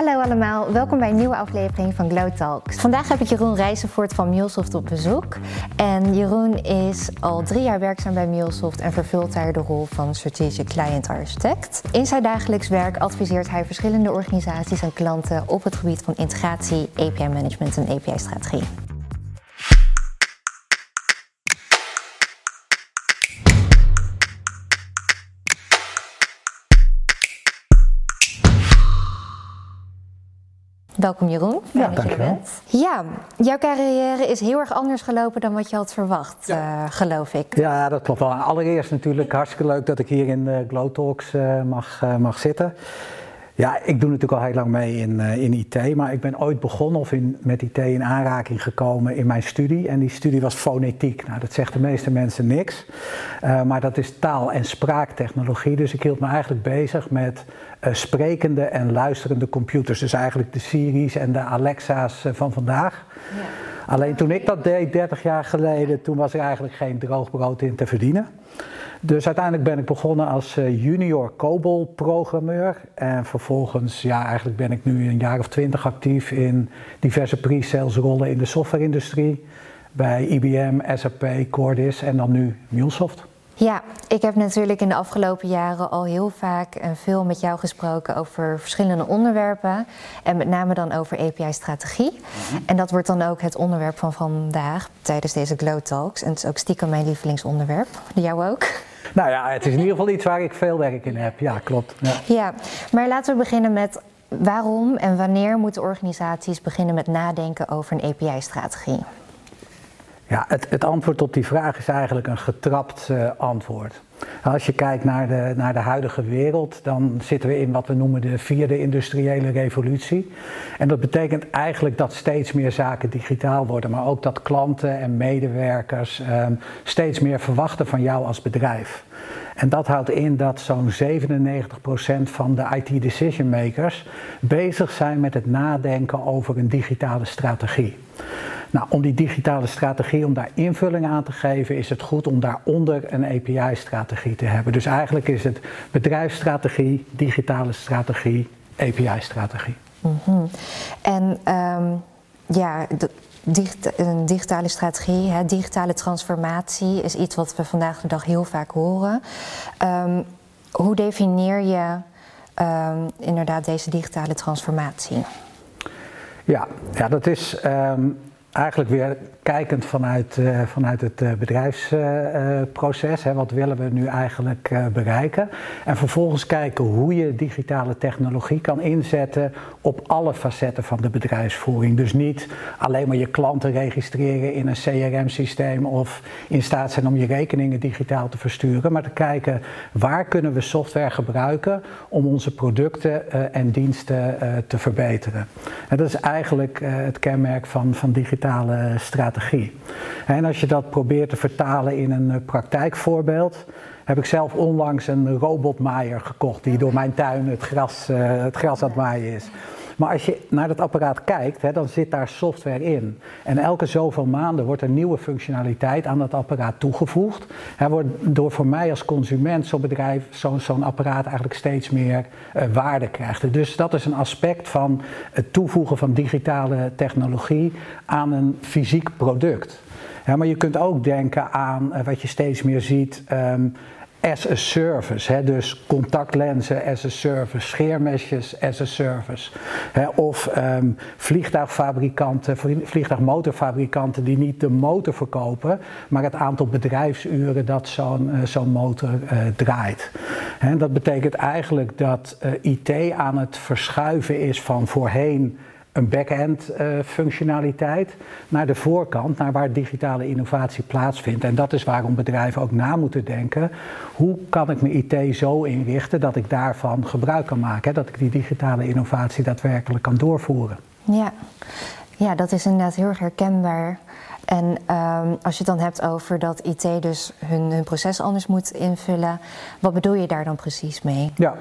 Hallo allemaal, welkom bij een nieuwe aflevering van Glow Talks. Vandaag heb ik Jeroen Rijzenvoort van MuleSoft op bezoek. En Jeroen is al drie jaar werkzaam bij MuleSoft en vervult daar de rol van Strategic Client Architect. In zijn dagelijks werk adviseert hij verschillende organisaties en klanten op het gebied van integratie, API management en API strategie. Welkom Jeroen. Ja, dankjewel. Ja, jouw carrière is heel erg anders gelopen dan wat je had verwacht, ja. uh, geloof ik. Ja, dat klopt wel. Allereerst natuurlijk hartstikke leuk dat ik hier in uh, Glow Talks uh, mag, mag zitten. Ja, ik doe natuurlijk al heel lang mee in, in IT, maar ik ben ooit begonnen of in, met IT in aanraking gekomen in mijn studie. En die studie was fonetiek. Nou, dat zegt de meeste mensen niks. maar dat is taal- en spraaktechnologie. Dus ik hield me eigenlijk bezig met uh, sprekende en luisterende computers. Dus eigenlijk de Siri's en de Alexa's uh, van vandaag. Ja. Alleen toen ik dat deed, 30 jaar geleden, toen was er eigenlijk geen droogbrood in te verdienen. Dus uiteindelijk ben ik begonnen als uh, junior COBOL-programmeur. En vervolgens, ja, eigenlijk ben ik nu een jaar of twintig actief in diverse pre-sales rollen in de softwareindustrie. Bij IBM, SAP, Cordis en dan nu MuleSoft. Ja, ik heb natuurlijk in de afgelopen jaren al heel vaak en veel met jou gesproken over verschillende onderwerpen. En met name dan over API-strategie. Mm-hmm. En dat wordt dan ook het onderwerp van vandaag tijdens deze Glow Talks. En het is ook stiekem mijn lievelingsonderwerp. Jou ook? Nou ja, het is in ieder geval iets waar ik veel werk in heb. Ja, klopt. Ja, ja maar laten we beginnen met waarom en wanneer moeten organisaties beginnen met nadenken over een API-strategie? Ja, het, het, antwoord op die vraag is eigenlijk een getrapt uh, antwoord. Als je kijkt naar de, naar de huidige wereld, dan zitten we in wat we noemen de vierde industriële revolutie. En dat betekent eigenlijk dat steeds meer zaken digitaal worden, maar ook dat klanten en medewerkers um, steeds meer verwachten van jou als bedrijf. En dat houdt in dat zo'n 97% van de IT decision makers bezig zijn met het nadenken over een digitale strategie. Nou, om die digitale strategie, om daar invulling aan te geven, is het goed om daaronder een API-strategie te hebben. Dus eigenlijk is het bedrijfsstrategie, digitale strategie, API-strategie. Mm. En um, ja, een digitale strategie, hè, digitale transformatie is iets wat we vandaag de dag heel vaak horen. Um, hoe definieer je um, inderdaad deze digitale transformatie? Ja, ja dat is eigenlijk weer kijkend vanuit, uh, vanuit het uh, bedrijfsproces. Uh, wat willen we nu eigenlijk bereiken? En vervolgens kijken hoe je digitale technologie kan inzetten op alle facetten van de bedrijfsvoering. Dus niet alleen maar je klanten registreren in een CRM-systeem of in staat zijn om je rekeningen digitaal te versturen. Maar te kijken waar kunnen we software gebruiken om onze producten en diensten te verbeteren. En dat is eigenlijk het kenmerk van, van digitale strategie. En als je dat probeert te vertalen in een eh, praktijkvoorbeeld, heb ik zelf onlangs een robotmaaier gekocht die door mijn tuin het gras, uh, het gras aan het maaien is. Maar als je naar dat apparaat kijkt, hè, dan zit daar software in. En elke zoveel maanden wordt er nieuwe functionaliteit aan dat apparaat toegevoegd. Hè, door voor mij als consument zo'n bedrijf, zo'n zo apparaat eigenlijk steeds meer uh, waarde krijgt. Dus dat is een aspect van het toevoegen van digitale technologie aan een fysiek product. Maar je kunt ook denken aan uh, wat je steeds meer ziet. Um, as a service. Hè? Dus contactlenzen as a service, scheermesjes as a service. Hè? Of um, vliegtuigfabrikanten, vliegtuigmotorfabrikanten die niet de motor verkopen, maar het aantal bedrijfsuren dat zo'n uh, zo'n motor uh, draait. Hè? Dat betekent eigenlijk dat uh, IT aan het verschuiven is van voorheen een back-end uh, functionaliteit naar de voorkant, naar waar digitale innovatie plaatsvindt. En dat is waarom bedrijven ook na moeten denken, hoe kan ik mijn IT zo inrichten dat ik daarvan gebruik kan maken, hè? dat ik die digitale innovatie daadwerkelijk kan doorvoeren. Ja, ja dat is inderdaad heel erg herkenbaar. En um, als je het dan hebt over dat IT dus hun, hun proces anders moet invullen, wat bedoel je daar dan precies mee? Ja.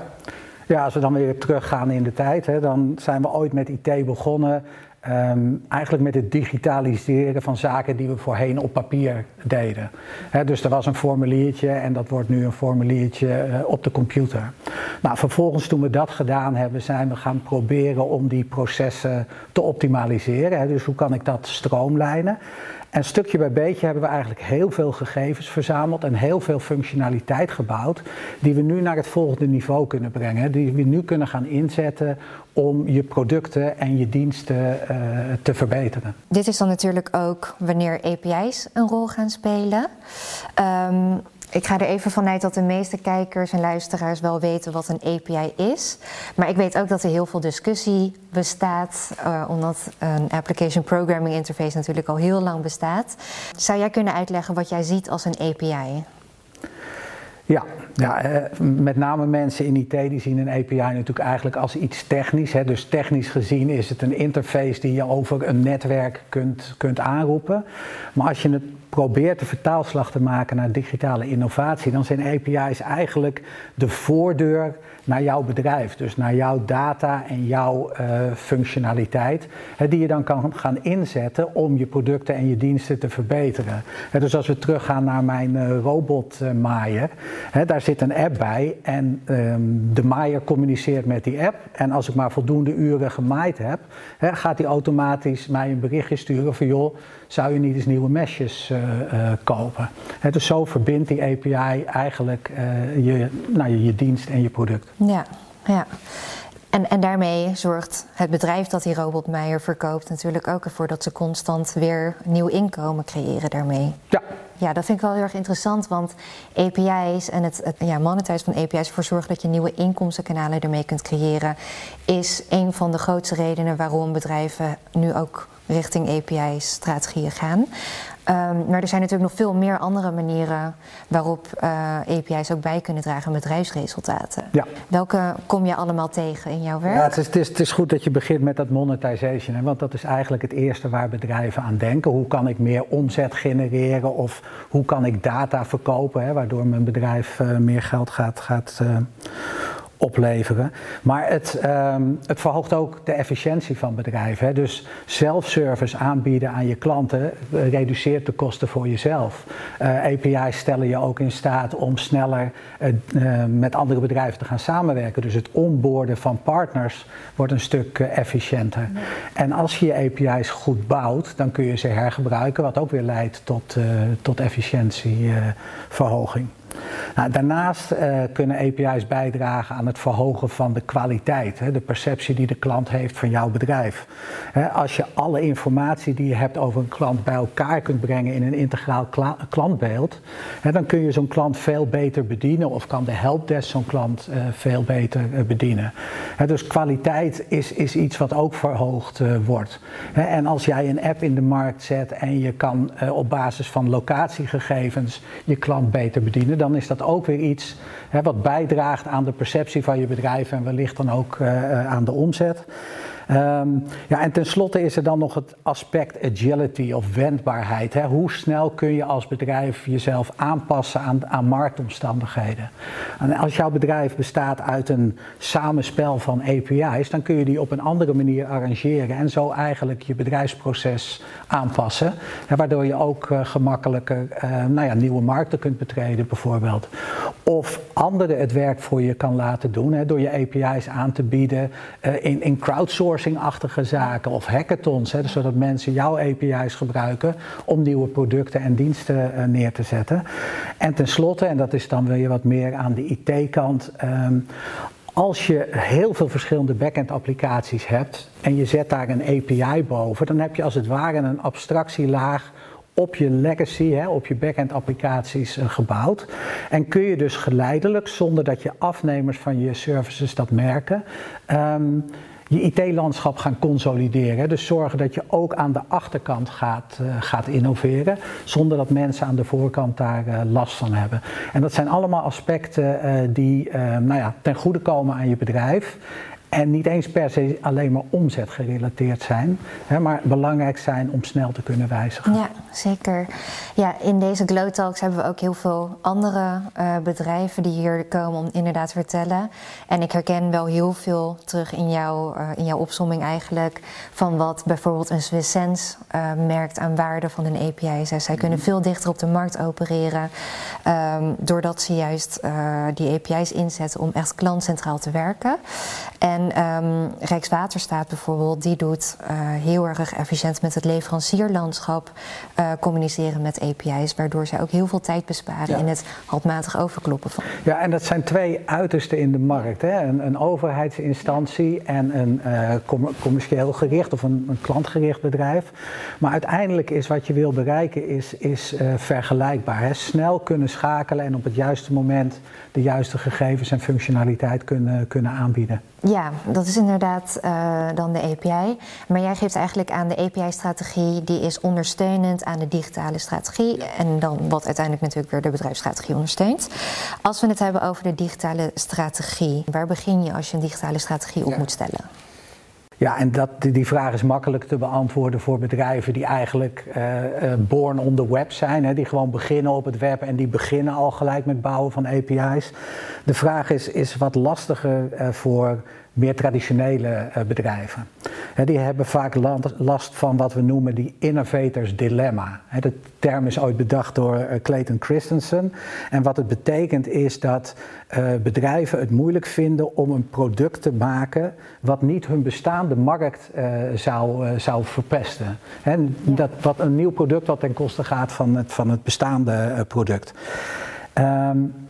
Ja, als we dan weer teruggaan in de tijd, hè, dan zijn we ooit met IT begonnen ehm, eigenlijk met het digitaliseren van zaken die we voorheen op papier deden. dus er was een formuliertje en dat wordt nu een formuliertje eh, op de computer. Nou, vervolgens toen we dat gedaan hebben, zijn we gaan proberen om die processen te optimaliseren. dus hoe kan ik dat stroomlijnen? En stukje bij beetje hebben we eigenlijk heel veel gegevens verzameld en heel veel functionaliteit gebouwd, die we nu naar het volgende niveau kunnen brengen. Die we nu kunnen gaan inzetten om je producten en je diensten uh, te verbeteren. Dit is dan natuurlijk ook wanneer API's een rol gaan spelen. Um, ik ga er even vanuit dat de meeste kijkers en luisteraars wel weten wat een API is. Maar ik weet ook dat er heel veel discussie bestaat, uh, omdat een Application Programming Interface natuurlijk al heel lang bestaat. Zou jij kunnen uitleggen wat jij ziet als een API? Ja, ja eh, met name mensen in IT die zien een API natuurlijk eigenlijk als iets technisch. Hè. Dus technisch gezien is het een interface die je over een netwerk kunt, kunt aanroepen. Maar als je het probeert de vertaalslag te maken naar digitale innovatie, dan zijn API's eigenlijk de voordeur naar jouw bedrijf. Dus naar jouw data en jouw uh, functionaliteit. Hè, die je dan kan gaan inzetten om je producten en je diensten te verbeteren. Hè, dus als we teruggaan naar mijn uh, robotmaaier. Daar zit een app bij en um, de maaier communiceert met die app. En als ik maar voldoende uren gemaaid heb, gaat hij automatisch mij een berichtje sturen van joh, zou je niet eens nieuwe mesjes uh, kopen? dus zo verbindt die API eigenlijk je, nou, je, je dienst en je product. Ja, ja. En, en daarmee zorgt het bedrijf dat die robotmeijer verkoopt natuurlijk ook ervoor dat ze constant weer nieuw inkomen creëren daarmee. Ja. Ja, dat vind ik wel heel erg interessant, want API's en het, het ja, monetizen van API's ervoor zorgen dat je nieuwe inkomstenkanalen ermee kunt creëren, is een van de grootste redenen waarom bedrijven nu ook richting API-strategieën gaan. Um, maar er zijn natuurlijk nog veel meer andere manieren waarop uh, eh, API's ook bij kunnen dragen aan bedrijfsresultaten. Ja. Welke kom je allemaal tegen in jouw werk? Ja, het, is, het, is, het is goed dat je begint met dat monetization. Hè, want dat is eigenlijk het eerste waar bedrijven aan denken. Hoe kan ik meer omzet genereren of hoe kan ik data verkopen, hè, waardoor mijn bedrijf uh, meer geld gaat, gaat uh, opleveren. Maar het, um, het verhoogt ook de efficiëntie van bedrijven. Hè. Dus self-service aanbieden aan je klanten uh, reduceert de kosten voor jezelf. Uh, API's stellen je ook in staat om sneller uh, met andere bedrijven te gaan samenwerken. Dus het onboorden van partners wordt een stuk efficiënter. Ja. En als je je API's goed bouwt, dan kun je ze hergebruiken, wat ook weer leidt tot, tot efficiëntieverhoging. Nou, daarnaast uh, kunnen API's bijdragen aan het verhogen van de kwaliteit, hè, de perceptie die de klant heeft van jouw bedrijf. Hè, als je alle informatie die je hebt over een klant bij elkaar kunt brengen in een integraal klantbeeld, hè, dan kun je zo'n klant veel beter bedienen of kan de helpdesk zo'n klant uh, veel beter uh, bedienen. dus kwaliteit is, is iets wat ook verhoogd wordt. en als jij een app in de markt zet en je kan op basis van locatiegegevens je klant beter bedienen, dan is dat ook weer iets hè, wat bijdraagt aan de perceptie van je bedrijf en wellicht dan ook uh, aan de omzet. Um, ja, en tenslotte is er dan nog het aspect agility of wendbaarheid. Hè. Hoe snel kun je als bedrijf jezelf aanpassen aan, aan marktomstandigheden? En als jouw bedrijf bestaat uit een samenspel van API's, dan kun je die op een andere manier arrangeren en zo eigenlijk je bedrijfsproces aanpassen. Hè, waardoor je ook uh, gemakkelijker uh, nou ja, nieuwe markten kunt betreden, bijvoorbeeld. Of anderen het werk voor je kan laten doen hè, door je API's aan te bieden uh, in, in crowdsourcing achtige zaken of hackathons, hè, zodat mensen jouw API's gebruiken om nieuwe producten en diensten uh, neer te zetten. En tenslotte, en dat is dan weer wat meer aan de IT-kant. Um, als je heel veel verschillende backend applicaties hebt en je zet daar een API boven, dan heb je als het ware een abstractielaag op je legacy, hè, op je backend applicaties uh, gebouwd. En kun je dus geleidelijk, zonder dat je afnemers van je services dat merken, um, je IT-landschap gaan consolideren. Dus zorgen dat je ook aan de achterkant gaat, uh, gaat innoveren, zonder dat mensen aan de voorkant daar uh, last van hebben. En dat zijn allemaal aspecten uh, die nou ja, ten goede komen aan je bedrijf. En niet eens per se alleen maar omzet gerelateerd zijn, hè, maar belangrijk zijn om snel te kunnen wijzigen. Ja, zeker. Ja, in deze Glow Talks hebben we ook heel veel andere uh, bedrijven die hier komen om inderdaad te vertellen. En ik herken wel heel veel terug in, jou, uh, in jouw opsomming eigenlijk van wat bijvoorbeeld een Swiss Sense uh, merkt aan waarde van hun API's. Zij kunnen mhm. veel dichter op de markt opereren um, doordat ze juist die API's inzetten om echt klantcentraal te werken. En um, Rijkswaterstaat bijvoorbeeld, die doet uh, heel erg efficiënt met het leverancierlandschap uh, communiceren met API's, waardoor zij ook heel veel tijd besparen in het handmatig overkloppen van. Ja, en dat zijn twee uitersten in de markt: hè? Een, een overheidsinstantie en een uh, commercieel gericht of een, een, klantgericht bedrijf. Maar uiteindelijk is wat je wil bereiken, is, is vergelijkbaar. Hè? Snel kunnen schakelen en op het juiste moment de juiste gegevens en functionaliteit kunnen, kunnen aanbieden. Ja, dat is inderdaad uh, dan de API. Maar jij geeft eigenlijk aan de API-strategie, die is ondersteunend aan de digitale strategie. En dan wat uiteindelijk natuurlijk weer de bedrijfsstrategie ondersteunt. Als we het hebben over de digitale strategie, waar begin je als je een digitale strategie op moet stellen? Ja, en dat, die vraag is makkelijk te beantwoorden voor bedrijven die eigenlijk uh, uh, born on the web zijn. Hè, die gewoon beginnen op het web en die beginnen al gelijk met bouwen van API's. De vraag is, is wat lastiger uh, voor meer traditionele uh, bedrijven. die hebben vaak last van wat we noemen die innovators dilemma. de term is ooit bedacht door uh, Clayton Christensen. En wat het betekent is dat uh, bedrijven het moeilijk vinden om een product te maken wat niet hun bestaande markt zou, zou verpesten. En dat, wat een nieuw product wat ten koste gaat van het, van het bestaande product. Um,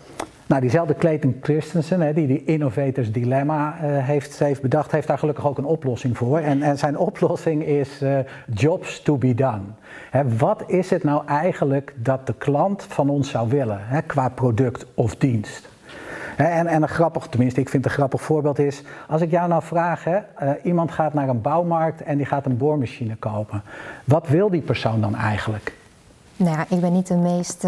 nou, diezelfde Clayton Christensen, hè, die die Innovators Dilemma uh, heeft, heeft bedacht, heeft daar gelukkig ook een oplossing voor. En, en zijn oplossing is uh, jobs to be done. Hè, wat is het nou eigenlijk dat de klant van ons zou willen hè, qua product of dienst? En, en, een grappig, tenminste, ik vind een grappig voorbeeld is, als ik jou nou vraag, hè, uh, iemand gaat naar een bouwmarkt en die gaat een boormachine kopen. Wat wil die persoon dan eigenlijk? Nou ja, ik ben niet de meest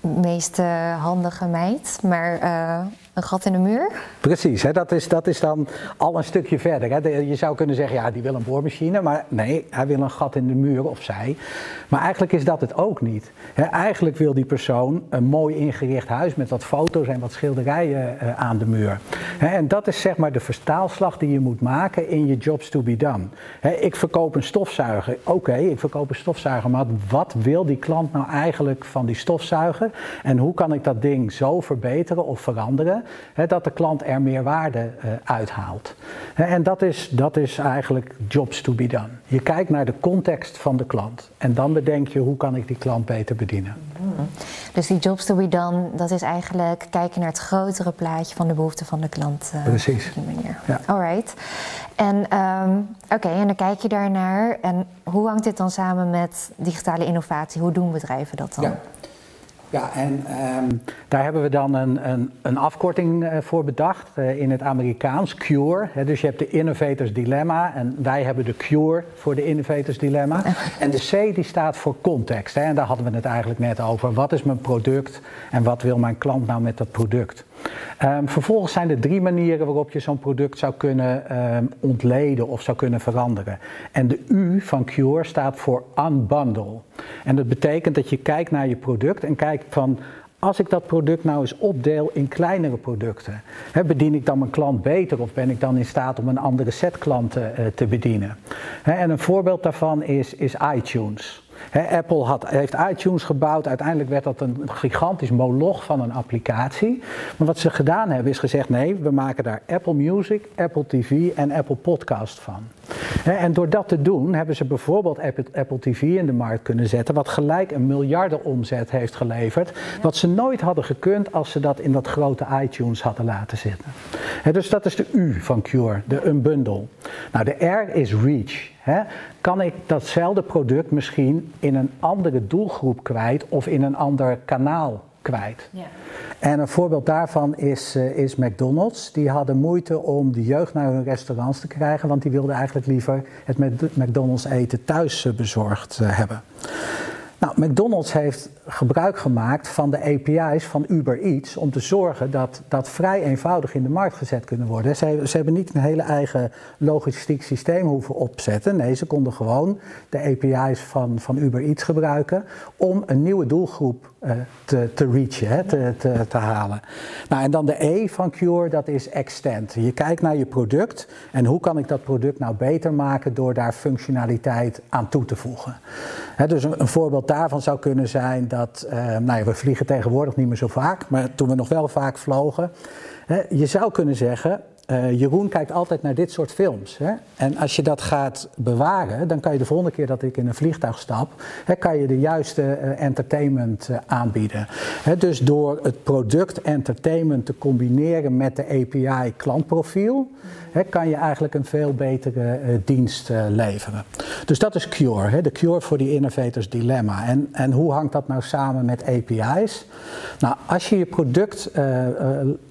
meest uh, handige meid, maar uh, een gat in de muur. Precies, hè, dat, is, dat is dan al een stukje verder. Hè. Je zou kunnen zeggen, ja, die wil een boormachine, maar nee, hij wil een gat in de muur of zij. Maar eigenlijk is dat het ook niet. Hè, eigenlijk wil die persoon een mooi ingericht huis met wat foto's en wat schilderijen uh, aan de muur. Hè, en dat is zeg maar de vertaalslag die je moet maken in je jobs to be done. Ik verkoop een stofzuiger, oké, ik verkoop een stofzuiger, maar wat wil die klant nou eigenlijk van die stofzuiger? En hoe kan ik dat ding zo verbeteren of veranderen dat de klant er meer waarde uh, uithaalt. en dat is, dat is eigenlijk jobs to be done. Je kijkt naar de context van de klant en dan bedenk je hoe kan ik die klant beter bedienen. Mm. Dus die jobs to be done, dat is eigenlijk kijken naar het grotere plaatje van de behoeften van de klant. Uh, Precies. Op die manier. Ja. Alright. En um, oké, okay, en dan kijk je daarnaar. En hoe hangt dit dan samen met digitale innovatie? Hoe doen bedrijven dat dan? Ja. Ja, en um, daar hebben we dan een, een, een afkorting uh, voor bedacht uh, in het Amerikaans, CURE. Hè, dus je hebt de Innovators Dilemma en wij hebben de CURE voor de Innovators Dilemma. En de C die staat voor context. Hè, en daar hadden we het eigenlijk net over. Wat is mijn product en wat wil mijn klant nou met dat product? Um, vervolgens zijn er drie manieren waarop je zo'n product zou kunnen um, ontleden of zou kunnen veranderen. En de U van Cure staat voor unbundle. En dat betekent dat je kijkt naar je product en kijkt van als ik dat product nou eens opdeel in kleinere producten, hè, bedien ik dan mijn klant beter of ben ik dan in staat om een andere set klanten uh, te bedienen? Hè, en een voorbeeld daarvan is, is iTunes. Apple had, heeft iTunes gebouwd. Uiteindelijk werd dat een gigantisch moloch van een applicatie. Maar wat ze gedaan hebben is gezegd: nee, we maken daar Apple Music, Apple TV en Apple Podcast van. En door dat te doen hebben ze bijvoorbeeld Apple TV in de markt kunnen zetten, wat gelijk een miljarden omzet heeft geleverd. Wat ze nooit hadden gekund als ze dat in dat grote iTunes hadden laten zitten. Dus dat is de U van Cure, de unbundle. Nou, de R is reach. Kan ik datzelfde product misschien in een andere doelgroep kwijt of in een ander kanaal kwijt? Ja. En een voorbeeld daarvan is, uh, is McDonald's. Die hadden moeite om de jeugd naar hun restaurants te krijgen, want die wilden eigenlijk liever het McDonald's eten thuis uh, bezorgd uh, hebben. Nou, McDonald's heeft gebruik gemaakt van de API's van Uber Eats om te zorgen dat dat vrij eenvoudig in de markt gezet kunnen worden. Ze, ze hebben niet een hele eigen logistiek systeem hoeven opzetten. Nee, ze konden gewoon de API's van, van Uber Eats gebruiken om een nieuwe doelgroep te, te reachen, hè, te, te, halen. Nou, en dan de E van Cure, dat is extend. Je kijkt naar je product en hoe kan ik dat product nou beter maken door daar functionaliteit aan toe te voegen. Hè, dus een, een voorbeeld daarvan zou kunnen zijn dat, uh, nou ja, we vliegen tegenwoordig niet meer zo vaak, maar toen we nog wel vaak vlogen, hè, je zou kunnen zeggen, uh, Jeroen kijkt altijd naar dit soort films. Hè? En als je dat gaat bewaren, dan kan je de volgende keer dat ik in een vliegtuig stap, hè, kan je de juiste uh, entertainment uh, aanbieden. Hè, dus door het product entertainment te combineren met de API klantprofiel, kan je eigenlijk een veel betere dienst leveren. Dus dat is Cure, de Cure voor die innovators dilemma. En, en hoe hangt dat nou samen met API's? Nou, als je je product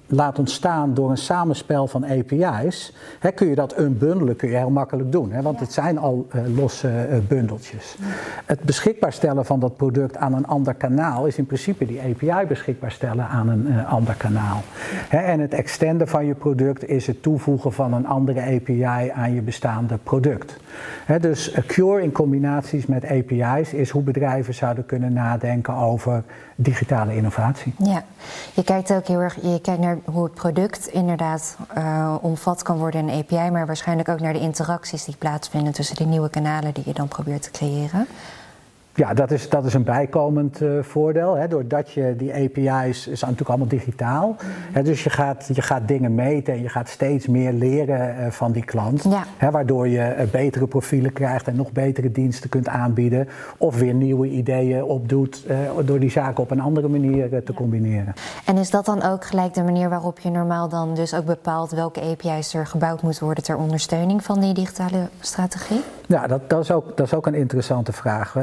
laat ontstaan door een samenspel van API's, hè, kun je dat unbundelen, kun je heel makkelijk doen. Hè, want ja. het zijn al uh, losse uh, bundeltjes. Ja. Het beschikbaar stellen van dat product aan een ander kanaal is in principe die API beschikbaar stellen aan een uh, ander kanaal. Hè, en het extenden van je product is het toevoegen van een andere API aan je bestaande product. Hè, dus Cure in combinaties met API's is hoe bedrijven zouden kunnen nadenken over digitale innovatie. Ja, je kijkt ook heel erg je kijkt naar hoe het product inderdaad uh, omvat kan worden in een API, maar waarschijnlijk ook naar de interacties die plaatsvinden tussen die nieuwe kanalen die je dan probeert te creëren. Ja, dat is, dat is een bijkomend uh, voordeel. Hè. Doordat je die API's is natuurlijk allemaal digitaal. Hè, dus je gaat, je gaat dingen meten en je gaat steeds meer leren uh, van die klant. Ja. Hè, waardoor je uh, betere profielen krijgt en nog betere diensten kunt aanbieden. Of weer nieuwe ideeën opdoet door die zaken op een andere manier te ja. combineren. En is dat dan ook gelijk de manier waarop je normaal dan dus ook bepaalt welke API's er gebouwd moeten worden ter ondersteuning van die digitale strategie? Ja, dat, dat, is, ook, dat is ook een interessante vraag.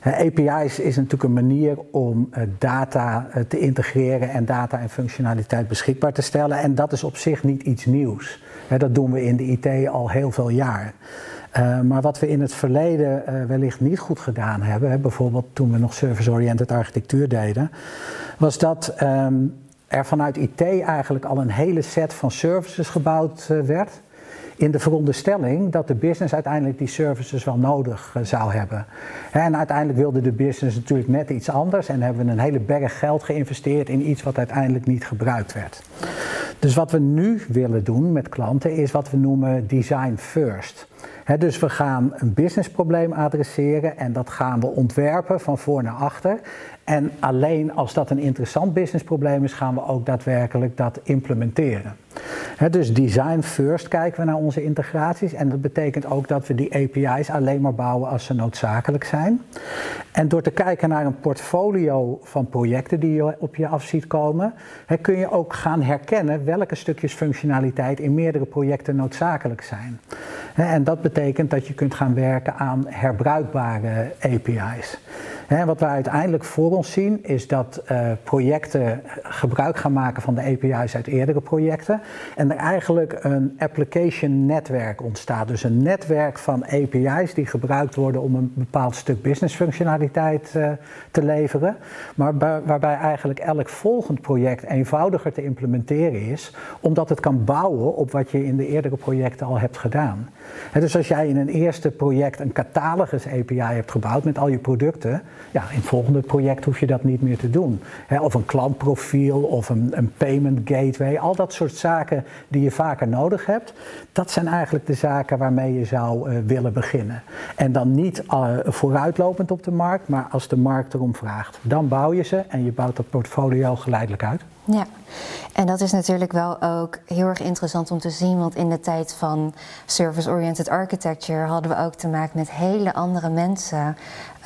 API's is natuurlijk een manier om uh, data uh, te integreren en data en functionaliteit beschikbaar te stellen. En dat is op zich niet iets nieuws. Dat doen we in de IT al heel veel jaar. Maar wat we in het verleden wellicht niet goed gedaan hebben, hè, bijvoorbeeld toen we nog service-oriented architectuur deden, was dat um, er vanuit IT eigenlijk al een hele set van services gebouwd werd in de veronderstelling dat de business uiteindelijk die services wel nodig uh, zou hebben. En uiteindelijk wilde de business natuurlijk net iets anders en hebben we een hele berg geld geïnvesteerd in iets wat uiteindelijk niet gebruikt werd. Dus wat we nu willen doen met klanten is wat we noemen design first. Dus we gaan een businessprobleem adresseren en dat gaan we ontwerpen van voor naar achter. En alleen als dat een interessant businessprobleem is, gaan we ook daadwerkelijk dat implementeren. Dus design first kijken we naar onze integraties. En dat betekent ook dat we die API's alleen maar bouwen als ze noodzakelijk zijn. En door te kijken naar een portfolio van projecten die je op je af ziet komen, kun je ook gaan herkennen welke stukjes functionaliteit in meerdere projecten noodzakelijk zijn. En dat betekent dat je kunt gaan werken aan herbruikbare API's. Wat we uiteindelijk voor ons zien is dat uh, projecten gebruik gaan maken van de API's uit eerdere projecten. En er eigenlijk een application netwerk ontstaat. Dus een netwerk van API's die gebruikt worden om een bepaald stuk business functionaliteit uh, te leveren. Maar waarbij eigenlijk elk volgend project eenvoudiger te implementeren is. Omdat het kan bouwen op wat je in de eerdere projecten al hebt gedaan. Dus als jij in een eerste project een catalogus API hebt gebouwd met al je producten ja, in het volgende project hoef je dat niet meer te doen. Of een klantprofiel of een, een, payment gateway, al dat soort zaken die je vaker nodig hebt, dat zijn eigenlijk de zaken waarmee je zou uh, willen beginnen. En dan niet uh, vooruitlopend op de markt, maar als de markt erom vraagt. Dan bouw je ze en je bouwt dat portfolio geleidelijk uit. Ja, en dat is natuurlijk wel ook heel erg interessant om te zien, want in de tijd van service-oriented architecture hadden we ook te maken met hele andere mensen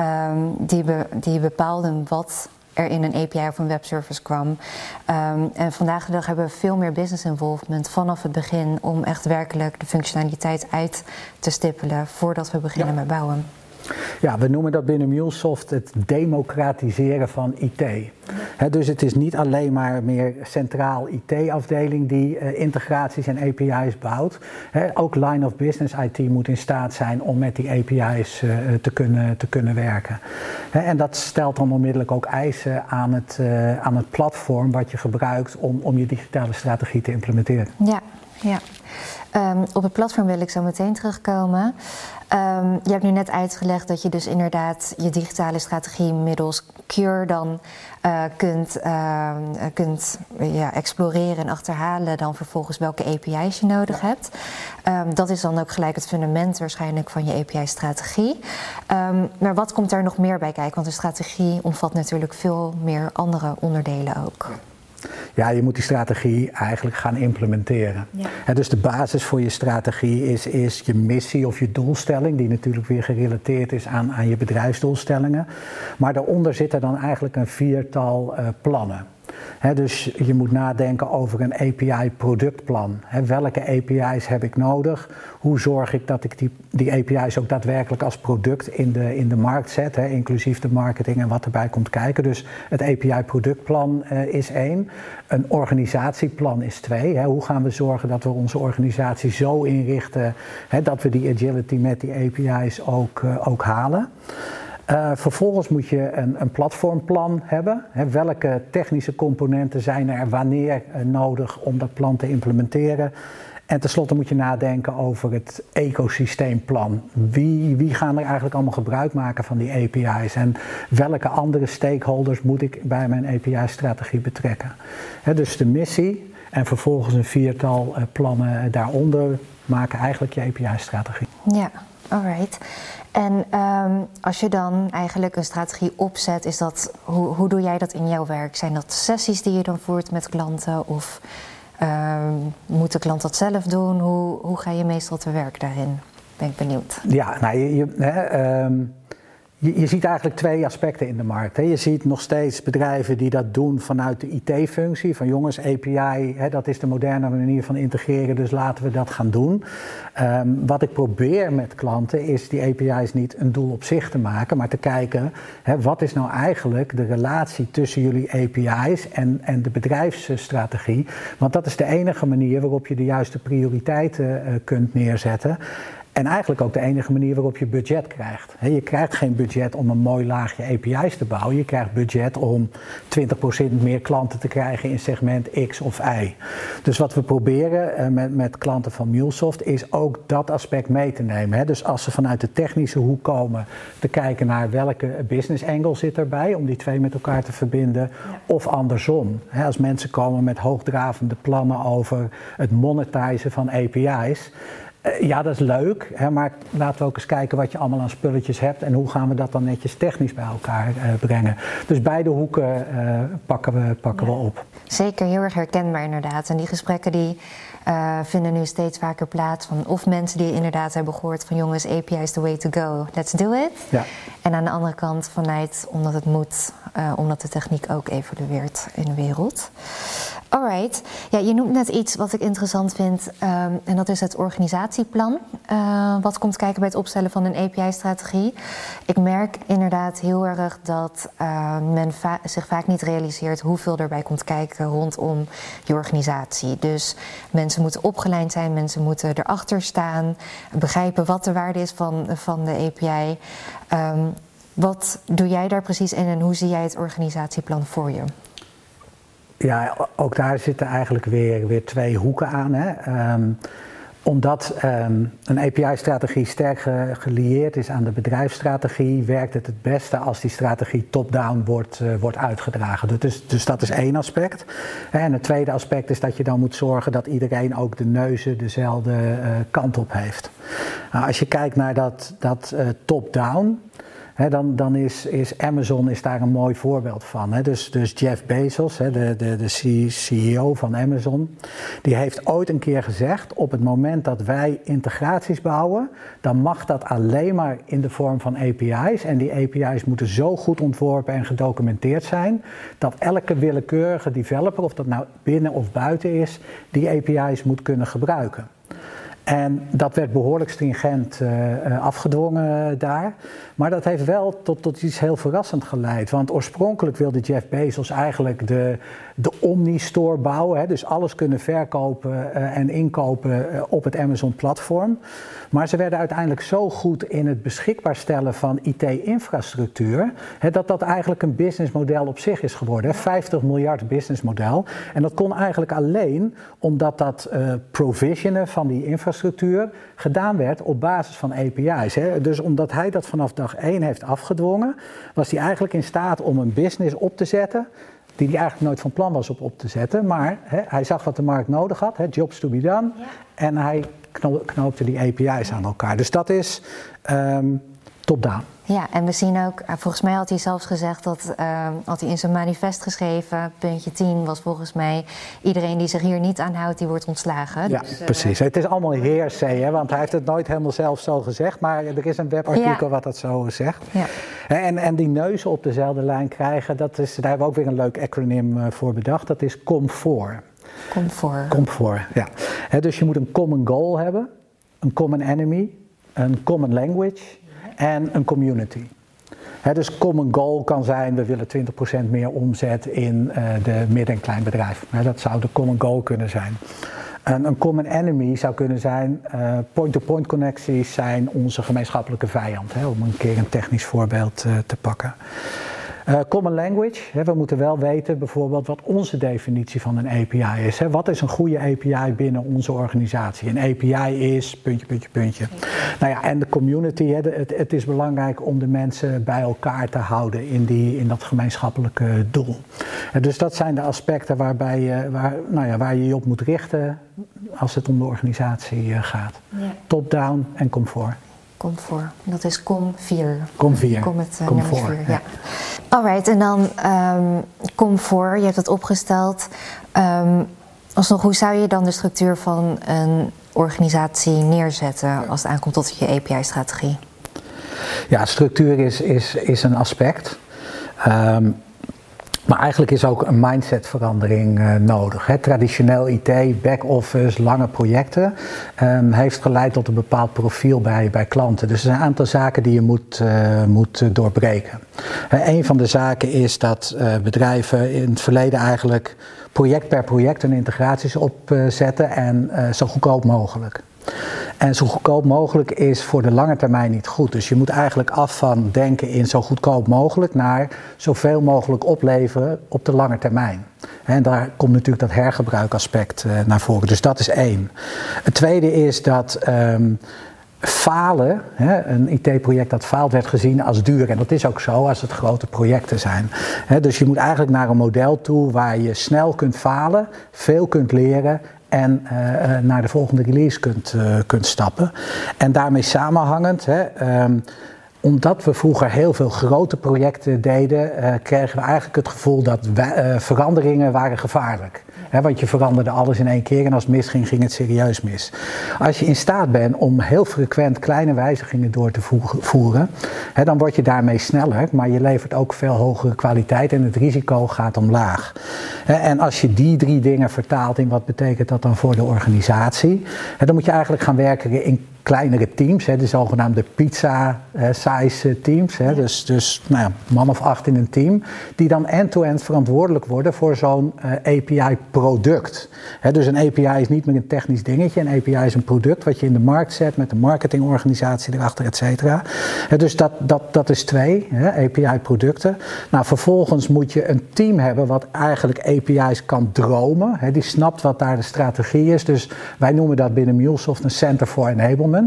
um, die, be, die bepaalden wat er in een API of een webservice kwam. Um, en vandaag de dag hebben we veel meer business involvement vanaf het begin om echt werkelijk de functionaliteit uit te stippelen voordat we beginnen ja. met bouwen. Ja, we noemen dat binnen MuleSoft het democratiseren van IT. dus het is niet alleen maar meer centraal IT-afdeling die uh, integraties en API's bouwt. ook line of business IT moet in staat zijn om met die API's uh, te, kunnen, te kunnen werken. en dat stelt dan onmiddellijk ook eisen aan het, uh, aan het platform wat je gebruikt om, om je digitale strategie te implementeren. Ja, ja. Um, op het platform wil ik zo meteen terugkomen. Um, je hebt nu net uitgelegd dat je dus inderdaad je digitale strategie middels Cure dan uh, kunt, uh, kunt ja, exploreren en achterhalen dan vervolgens welke API's je nodig hebt. Um, dat is dan ook gelijk het fundament waarschijnlijk van je API-strategie. maar wat komt daar nog meer bij kijken? Want de strategie omvat natuurlijk veel meer andere onderdelen ook. Ja, je moet die strategie eigenlijk gaan implementeren. Ja. dus de basis voor je strategie is, is je missie of je doelstelling, die natuurlijk weer gerelateerd is aan, aan je bedrijfsdoelstellingen. Maar daaronder zitten dan eigenlijk een viertal uh, plannen dus je moet nadenken over een API-productplan. welke API's heb ik nodig? Hoe zorg ik dat ik die, die API's ook daadwerkelijk als product in de, in de markt zet, inclusief de marketing en wat erbij komt kijken. Dus het API-productplan eh, is één. Een organisatieplan is twee. hoe gaan we zorgen dat we onze organisatie zo inrichten dat we die agility met die API's ook, uh, ook halen? Uh, vervolgens moet je een, een platformplan hebben. welke technische componenten zijn er wanneer uh, nodig om dat plan te implementeren? En tenslotte moet je nadenken over het ecosysteemplan. Wie, wie gaan er eigenlijk allemaal gebruik maken van die API's? En welke andere stakeholders moet ik bij mijn API-strategie betrekken? dus de missie en vervolgens een viertal uh, plannen daaronder maken eigenlijk je API-strategie. Ja, alright. En um, als je dan eigenlijk een strategie opzet, is dat, hoe, hoe doe jij dat in jouw werk? Zijn dat sessies die je dan voert met klanten of um, moet de klant dat zelf doen? Hoe, hoe ga je meestal te werk daarin? Ben ik benieuwd. Ja, nou, je, hè, um, je, je, ziet eigenlijk twee aspecten in de markt. Hè. Je ziet nog steeds bedrijven die dat doen vanuit de IT-functie. Van jongens, API, hè, dat is de moderne manier van integreren, dus laten we dat gaan doen. Um, wat ik probeer met klanten is die API's niet een doel op zich te maken, maar te kijken hè, wat is nou eigenlijk de relatie tussen jullie API's en, en de bedrijfsstrategie. Want dat is de enige manier waarop je de juiste prioriteiten uh, kunt neerzetten. En eigenlijk ook de enige manier waarop je budget krijgt. je krijgt geen budget om een mooi laagje API's te bouwen. Je krijgt budget om 20% meer klanten te krijgen in segment X of Y. Dus wat we proberen eh, met, met klanten van MuleSoft is ook dat aspect mee te nemen. Dus als ze vanuit de technische hoek komen, te kijken naar welke business angle zit erbij om die twee met elkaar te verbinden. Of andersom. Als mensen komen met hoogdravende plannen over het monetizen van API's ja, dat is leuk, hè, maar laten we ook eens kijken wat je allemaal aan spulletjes hebt en hoe gaan we dat dan netjes technisch bij elkaar uh, brengen. Dus beide hoeken uh, pakken, we, pakken we op. Zeker, heel erg herkenbaar inderdaad. En die gesprekken die vinden nu steeds vaker plaats van of mensen die inderdaad hebben gehoord van jongens, API is the way to go, let's do it. Ja. En aan de andere kant vanuit omdat het moet, omdat de techniek ook evolueert in de wereld. Alright. Ja, je noemt net iets wat ik interessant vind, um, en dat is het organisatieplan. Uh, wat komt kijken bij het opstellen van een API-strategie? Ik merk inderdaad heel erg dat uh, men zich vaak niet realiseert hoeveel erbij komt kijken rondom je organisatie. Dus mensen moeten opgeleid zijn, mensen moeten erachter staan, begrijpen wat de waarde is van, van de API. Wat doe jij daar precies in en hoe zie jij het organisatieplan voor je? Ja, ook daar zitten eigenlijk weer, weer twee hoeken aan. Hè. Um, omdat um, een API-strategie sterk ge gelieerd is aan de bedrijfsstrategie, werkt het het beste als die strategie top-down wordt, uh, wordt uitgedragen. Dus, dus dat is één aspect. En het tweede aspect is dat je dan moet zorgen dat iedereen ook de neuzen dezelfde uh, kant op heeft. Nou, als je kijkt naar dat, dat uh, top-down, dan, dan is, is, Amazon is daar een mooi voorbeeld van. Dus, dus, Jeff Bezos, de, de, de, CEO van Amazon, die heeft ooit een keer gezegd: op het moment dat wij integraties bouwen, dan mag dat alleen maar in de vorm van API's. En die API's moeten zo goed ontworpen en gedocumenteerd zijn dat elke willekeurige developer, of dat nou binnen of buiten is, die API's moet kunnen gebruiken. En dat werd behoorlijk stringent uh, afgedwongen daar. Maar dat heeft wel tot, tot iets heel verrassend geleid. Want oorspronkelijk wilde Jeff Bezos eigenlijk de, de Omni-store bouwen. Hè, dus alles kunnen verkopen en inkopen op het Amazon-platform. Maar ze werden uiteindelijk zo goed in het beschikbaar stellen van IT-infrastructuur. dat dat eigenlijk een businessmodel op zich is geworden. 50 miljard businessmodel. En dat kon eigenlijk alleen omdat dat provisionen van die infrastructuur gedaan werd op basis van API's. Hè. Dus omdat hij dat vanaf dag 1 heeft afgedwongen, was hij eigenlijk in staat om een business op te zetten die hij eigenlijk nooit van plan was op op te zetten. Maar hè, hij zag wat de markt nodig had, hè, jobs to be done. En hij knoopte die API's aan elkaar. Dus dat is um, top-down. Ja, en we zien ook, eh, volgens mij had hij zelfs gezegd dat, uh, had hij in zijn manifest geschreven, puntje 10 was volgens mij, iedereen die zich hier niet aan houdt, die wordt ontslagen. Ja, dus, uh, precies. Het is allemaal heersee, hè, want hij heeft het nooit helemaal zelf zo gezegd, maar er is een webartikel wat dat zo zegt. Ja. En, en die neuzen op dezelfde lijn krijgen, dat is, daar hebben we ook weer een leuk acroniem voor bedacht, dat is COMFOR. Comfort. Comfort, ja. dus je moet een common goal hebben, een common enemy, een common language en een community. dus common goal kan zijn, we willen 20% meer omzet in uh, de midden- en kleinbedrijf. dat zou de common goal kunnen zijn. Een, een common enemy zou kunnen zijn, uh, point-to-point connecties zijn onze gemeenschappelijke vijand. om een keer een technisch voorbeeld uh, te pakken. Uh, common language, hè, we moeten wel weten bijvoorbeeld wat onze definitie van een API is. Hè. Wat is een goede API binnen onze organisatie? Een API is puntje, puntje, puntje. Nou ja, en de community, hè, het, het, is belangrijk om de mensen bij elkaar te houden in, die, in dat gemeenschappelijke doel. En dus dat zijn de aspecten waarbij je, waar, nou ja, waar je je op moet richten als het om de organisatie uh, gaat. Ja. Top-down en comfort. Comfort, dat is com 4. Com 4. Com uh, comfort, 4, ja. Alright, en dan um, comfort, je hebt het opgesteld. Um, alsnog, hoe zou je dan de structuur van een organisatie neerzetten als het aankomt tot je API-strategie? Ja, structuur is, is, is een aspect. Um, maar eigenlijk is ook een mindsetverandering uh, nodig. Traditioneel IT, back-office, lange projecten um, heeft geleid tot een bepaald profiel bij, bij klanten. Dus er zijn een aantal zaken die je moet, uh, moet doorbreken. Een van de zaken is dat bedrijven in het verleden eigenlijk project per project hun integraties opzetten en zo goedkoop mogelijk. En zo goedkoop mogelijk is voor de lange termijn niet goed. Dus je moet eigenlijk af van denken in zo goedkoop mogelijk naar zoveel mogelijk opleveren op de lange termijn. En daar komt natuurlijk dat hergebruikaspect uh, naar voren. Dus dat is één. Het tweede is dat. Um, falen, een IT-project dat faalt, werd gezien als duur. En dat is ook zo als het grote projecten zijn. dus je moet eigenlijk naar een model toe waar je snel kunt falen, veel kunt leren en uh, naar de volgende release kunt, uh, kunt stappen. En daarmee samenhangend, hè, um, omdat we vroeger heel veel grote projecten deden, uh, kregen we eigenlijk het gevoel dat veranderingen waren gevaarlijk want je veranderde alles in één keer en als het misging, ging het serieus mis. Als je in staat bent om heel frequent kleine wijzigingen door te voeren, dan word je daarmee sneller, maar je levert ook veel hogere kwaliteit en het risico gaat omlaag. en als je die drie dingen vertaalt in wat betekent dat dan voor de organisatie, dan moet je eigenlijk gaan werken in kleinere teams, hè, de zogenaamde pizza-size teams. Hè, dus dus nou ja, man of acht in een team, die dan end-to-end verantwoordelijk worden voor zo'n uh, eh, API-product. Dus een API is niet meer een technisch dingetje, een API is een product wat je in de markt zet met een marketingorganisatie erachter, et cetera. Dus dat, dat, dat is twee, API-producten. Nou, vervolgens moet je een team hebben wat eigenlijk API's kan dromen. Hè, die snapt wat daar de strategie is. Dus wij noemen dat binnen MuleSoft een Center for Enablement.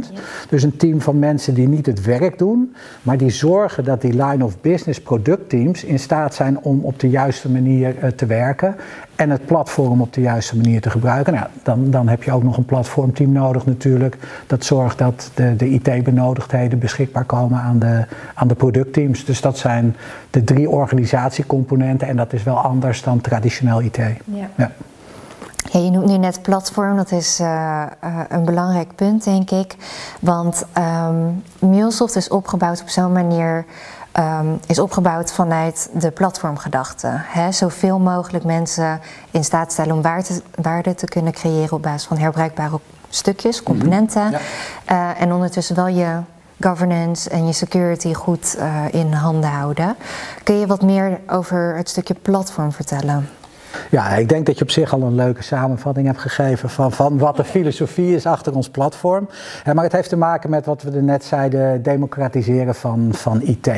Dus een team van mensen die niet het werk doen, maar die zorgen dat die line of business productteams in staat zijn om op de juiste manier uh, te werken en het platform op de juiste manier te gebruiken. Nou, dan, dan heb je ook nog een platformteam nodig natuurlijk. Dat zorgt dat de, de IT-benodigdheden beschikbaar komen aan de, aan de productteams. Dus dat zijn de drie organisatiecomponenten en dat is wel anders dan traditioneel IT. Ja. ja. Ja, je noemt nu net platform, dat is uh, uh, een belangrijk punt, denk ik. Want um, MuleSoft is opgebouwd op zo'n manier, um, is opgebouwd vanuit de platformgedachte. Hè? Zoveel mogelijk mensen in staat stellen om waarde, waarde te kunnen creëren op basis van herbruikbare stukjes, componenten. en ondertussen wel je governance en je security goed in handen houden. Kun je wat meer over het stukje platform vertellen? Ja, ik denk dat je op zich al een leuke samenvatting hebt gegeven van, van wat de filosofie is achter ons platform. Maar het heeft te maken met wat we er net zeiden, democratiseren van, van IT.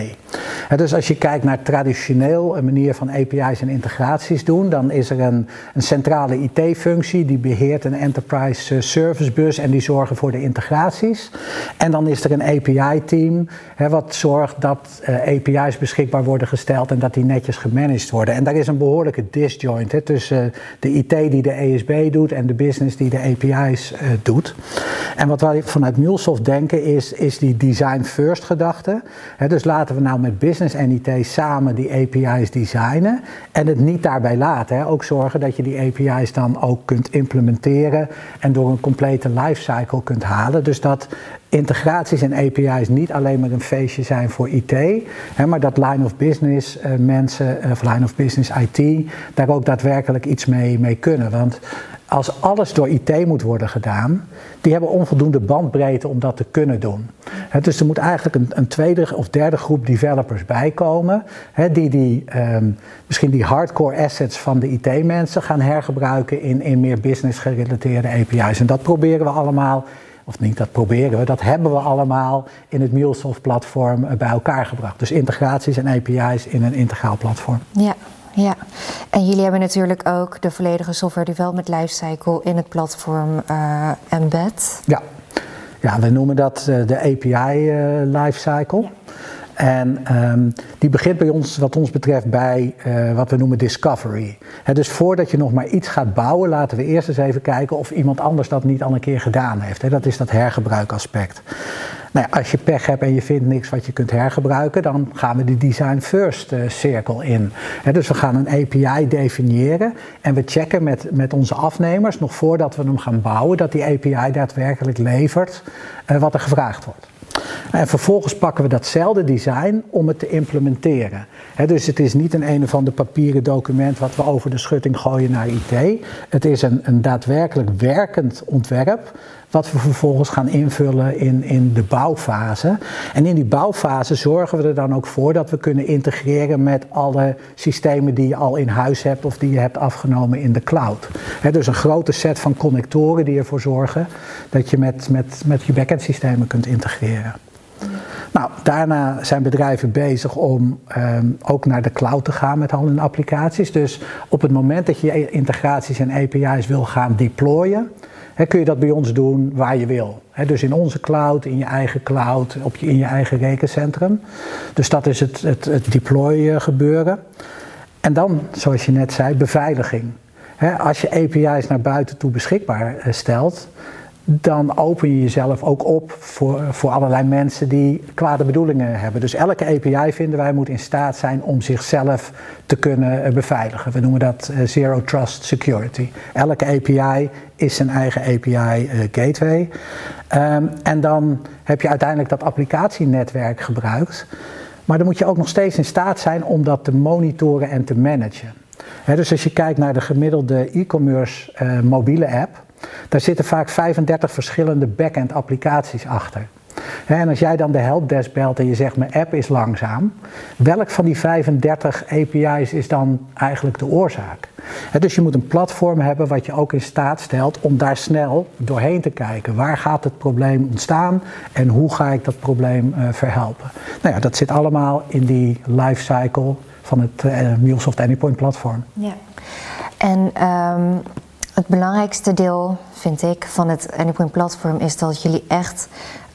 Dus als je kijkt naar traditioneel een manier van API's en integraties doen, dan is er een, een centrale IT-functie die beheert een enterprise eh, service bus en die zorgen voor de integraties. En dan is er een API-team wat zorgt dat uh, API's beschikbaar worden gesteld en dat die netjes gemanaged worden. En daar is een behoorlijke disjoint tussen de IT die de ESB doet en de business die de API's eh, doet. En wat wij vanuit MuleSoft denken is, is die design first gedachte. dus laten we nou met business en IT samen die API's designen en het niet daarbij laten. Ook zorgen dat je die API's dan ook kunt implementeren en door een complete lifecycle kunt halen. Dus dat integraties en API's niet alleen maar een feestje zijn voor IT, hè, maar dat line of business uh, mensen, uh, of line of business IT, daar ook daadwerkelijk iets mee, mee kunnen. Want als alles door IT moet worden gedaan, die hebben onvoldoende bandbreedte om dat te kunnen doen. dus er moet eigenlijk een, een, tweede of derde groep developers bijkomen, die, die ehm, misschien die hardcore assets van de IT-mensen gaan hergebruiken in, in meer business gerelateerde API's. En dat proberen we allemaal of niet, dat proberen we, dat hebben we allemaal in het MuleSoft-platform eh, bij elkaar gebracht. Dus integraties en API's in een integraal platform. Ja, ja. En jullie hebben natuurlijk ook de volledige software development lifecycle in het platform uh, embed. Ja. ja, we noemen dat uh, de API lifecycle. En um, die begint bij ons, wat ons betreft, bij uh, wat we noemen discovery. Dus voordat je nog maar iets gaat bouwen, laten we eerst eens even kijken of iemand anders dat niet al een keer gedaan heeft. He, dat is dat hergebruikaspect. Nou als je pech hebt en je vindt niks wat je kunt hergebruiken, dan gaan we de design first uh, cirkel in. Dus we gaan een API definiëren en we checken met, met onze afnemers, nog voordat we hem gaan bouwen, dat die API daadwerkelijk levert uh, wat er gevraagd wordt. En vervolgens pakken we datzelfde design om het te implementeren. dus het is niet een een of ander papieren document wat we over de schutting gooien naar IT. Het is een, een daadwerkelijk werkend ontwerp wat we vervolgens gaan invullen in, in de bouwfase. En in die bouwfase zorgen we er dan ook voor dat we kunnen integreren met alle systemen die je al in huis hebt of die je hebt afgenomen in de cloud. dus een grote set van connectoren die ervoor zorgen dat je met, met, met je backend systemen kunt integreren. Nou, daarna zijn bedrijven bezig om ehm, ook naar de cloud te gaan met al hun applicaties. Dus op het moment dat je integraties en API's wil gaan deployen, kun je dat bij ons doen waar je wil. dus in onze cloud, in je eigen cloud, op je, in je eigen rekencentrum. Dus dat is het, het, het deploy eh, gebeuren. En dan, zoals je net zei, beveiliging. als je API's naar buiten toe beschikbaar eh, stelt, dan open je jezelf ook op voor, voor allerlei mensen die kwade bedoelingen hebben. Dus elke API vinden wij moet in staat zijn om zichzelf te kunnen eh, beveiligen. We noemen dat eh, Zero Trust Security. Elke API is zijn eigen API eh, gateway. Um, en dan heb je uiteindelijk dat applicatienetwerk gebruikt. Maar dan moet je ook nog steeds in staat zijn om dat te monitoren en te managen. dus als je kijkt naar de gemiddelde e-commerce mobiele app, daar zitten vaak 35 verschillende back-end applicaties achter. En als jij dan de helpdesk belt en je zegt mijn app is langzaam, welk van die 35 API's is dan eigenlijk de oorzaak? Dus je moet een platform hebben wat je ook in staat stelt om daar snel doorheen te kijken. Waar gaat het probleem ontstaan en hoe ga ik dat probleem uh, verhelpen? Nou ja, dat zit allemaal in die lifecycle van het uh, MuleSoft Anypoint platform. Ja. En um het belangrijkste deel, vind ik, van het Anypoint platform is dat jullie echt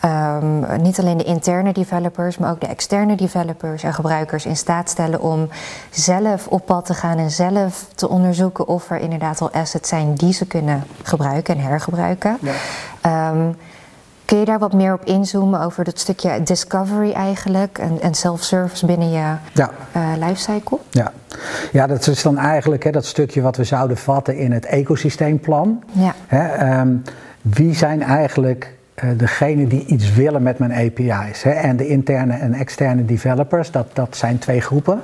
um, niet alleen de interne developers, maar ook de externe developers en gebruikers in staat stellen om zelf op pad te gaan en zelf te onderzoeken of er inderdaad al assets zijn die ze kunnen gebruiken en hergebruiken. Ja. Um, Kun je daar wat meer op inzoomen over dat stukje discovery eigenlijk en, en self-service binnen je ja. Uh, lifecycle? Ja. ja, dat is dan eigenlijk hè, dat stukje wat we zouden vatten in het ecosysteemplan. Ja. Hè, um, wie zijn eigenlijk degene die iets willen met mijn API's. Hè. En de interne en externe developers, dat, dat zijn twee groepen.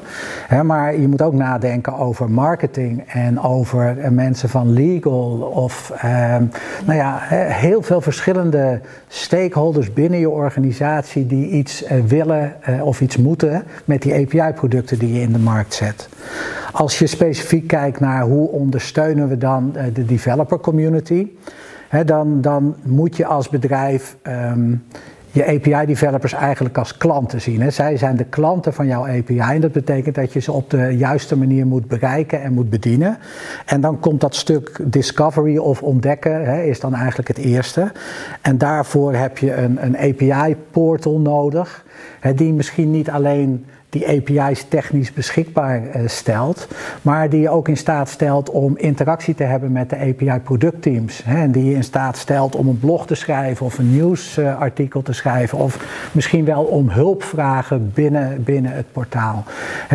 Hè. Maar je moet ook nadenken over marketing en over uh, mensen van legal of ehm, nou ja, heel veel verschillende stakeholders binnen je organisatie die iets willen of iets moeten met die API-producten die je in de markt zet. Als je specifiek kijkt naar hoe ondersteunen we dan de developer community dan, dan moet je als bedrijf ehm, je API-developers eigenlijk als klanten zien. Zij zijn de klanten van jouw API en dat betekent dat je ze op de juiste manier moet bereiken en moet bedienen. En dan komt dat stuk discovery of ontdekken, is dan eigenlijk het eerste. En daarvoor heb je een, een API-portal nodig, die misschien niet alleen die API's technisch beschikbaar uh, stelt, maar die je ook in staat stelt om interactie te hebben met de API productteams. Hè, en die je in staat stelt om een blog te schrijven of een nieuwsartikel te schrijven of misschien wel om hulp vragen binnen, binnen het portaal.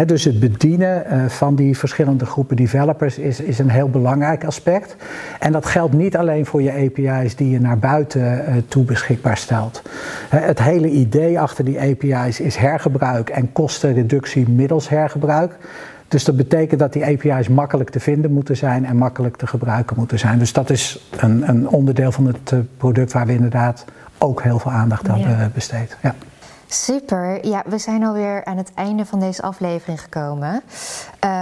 Dus het bedienen uh, van die verschillende groepen developers is, is een heel belangrijk aspect. En dat geldt niet alleen voor je API's die je naar buiten uh, toe beschikbaar stelt. het hele idee achter die API's is hergebruik en kosten reductie middels hergebruik. Dus dat betekent dat die API's makkelijk te vinden moeten zijn en makkelijk te gebruiken moeten zijn. Dus dat is een, een onderdeel van het eh, product waar we inderdaad ook heel veel aandacht aan ja. besteed. Ja. Super. Ja, we zijn alweer aan het einde van deze aflevering gekomen.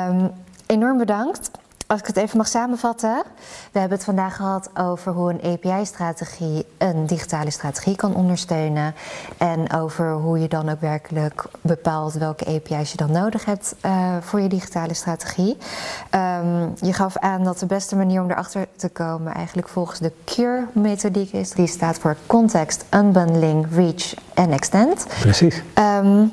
Um, enorm bedankt als ik het even mag samenvatten. We hebben het vandaag gehad over hoe een API-strategie een digitale strategie kan ondersteunen. En over hoe je dan ook werkelijk bepaalt welke API's je dan nodig hebt uh, voor je digitale strategie. Um, je gaf aan dat de beste manier om erachter te komen eigenlijk volgens de CURE-methodiek is. Die staat voor Context, Unbundling, Reach en Extend. Precies. Um,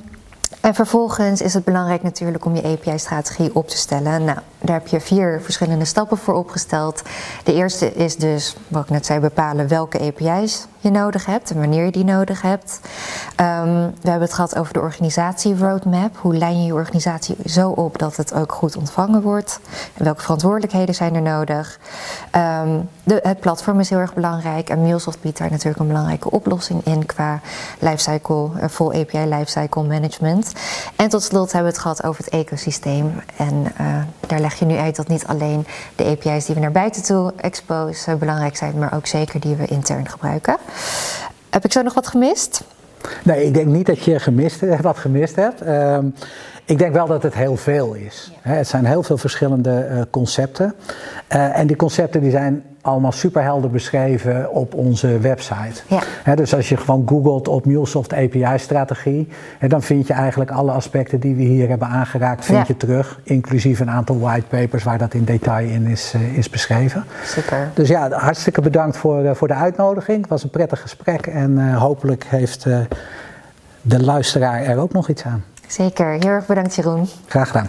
en vervolgens is het belangrijk natuurlijk om je API-strategie op te stellen. Nou, daar heb je vier verschillende stappen voor opgesteld. De eerste is dus, wat ik net zei, bepalen welke API's je nodig hebt en wanneer je die nodig hebt. Um, we hebben het gehad over de organisatie roadmap. Hoe lijn je je organisatie zo op dat het ook goed ontvangen wordt? En welke verantwoordelijkheden zijn er nodig? Um, de, het platform is heel erg belangrijk en MuleSoft biedt daar natuurlijk een belangrijke oplossing in qua lifecycle, uh, full API lifecycle management. En tot slot hebben we het gehad over het ecosysteem. En uh, daar leg je nu uit dat niet alleen de API's die we naar buiten toe expose uh, belangrijk zijn, maar ook zeker die we intern gebruiken. Heb ik zo nog wat gemist? Nee, ik denk niet dat je gemist, wat gemist hebt. Uh, ik denk wel dat het heel veel is. Ja. Het zijn heel veel verschillende uh, concepten. Uh, en die concepten die zijn allemaal superhelder beschreven op onze website. Ja. dus als je gewoon googelt op MuleSoft API-strategie, dan vind je eigenlijk alle aspecten die we hier hebben aangeraakt, vind ja. je terug. Inclusief een aantal whitepapers waar dat in detail in is, uh, is beschreven. Super. Dus ja, hartstikke bedankt voor, uh, voor de uitnodiging. Het was een prettig gesprek en uh, hopelijk heeft de luisteraar er ook nog iets aan. Zeker. Heel erg bedankt Jeroen. Graag gedaan.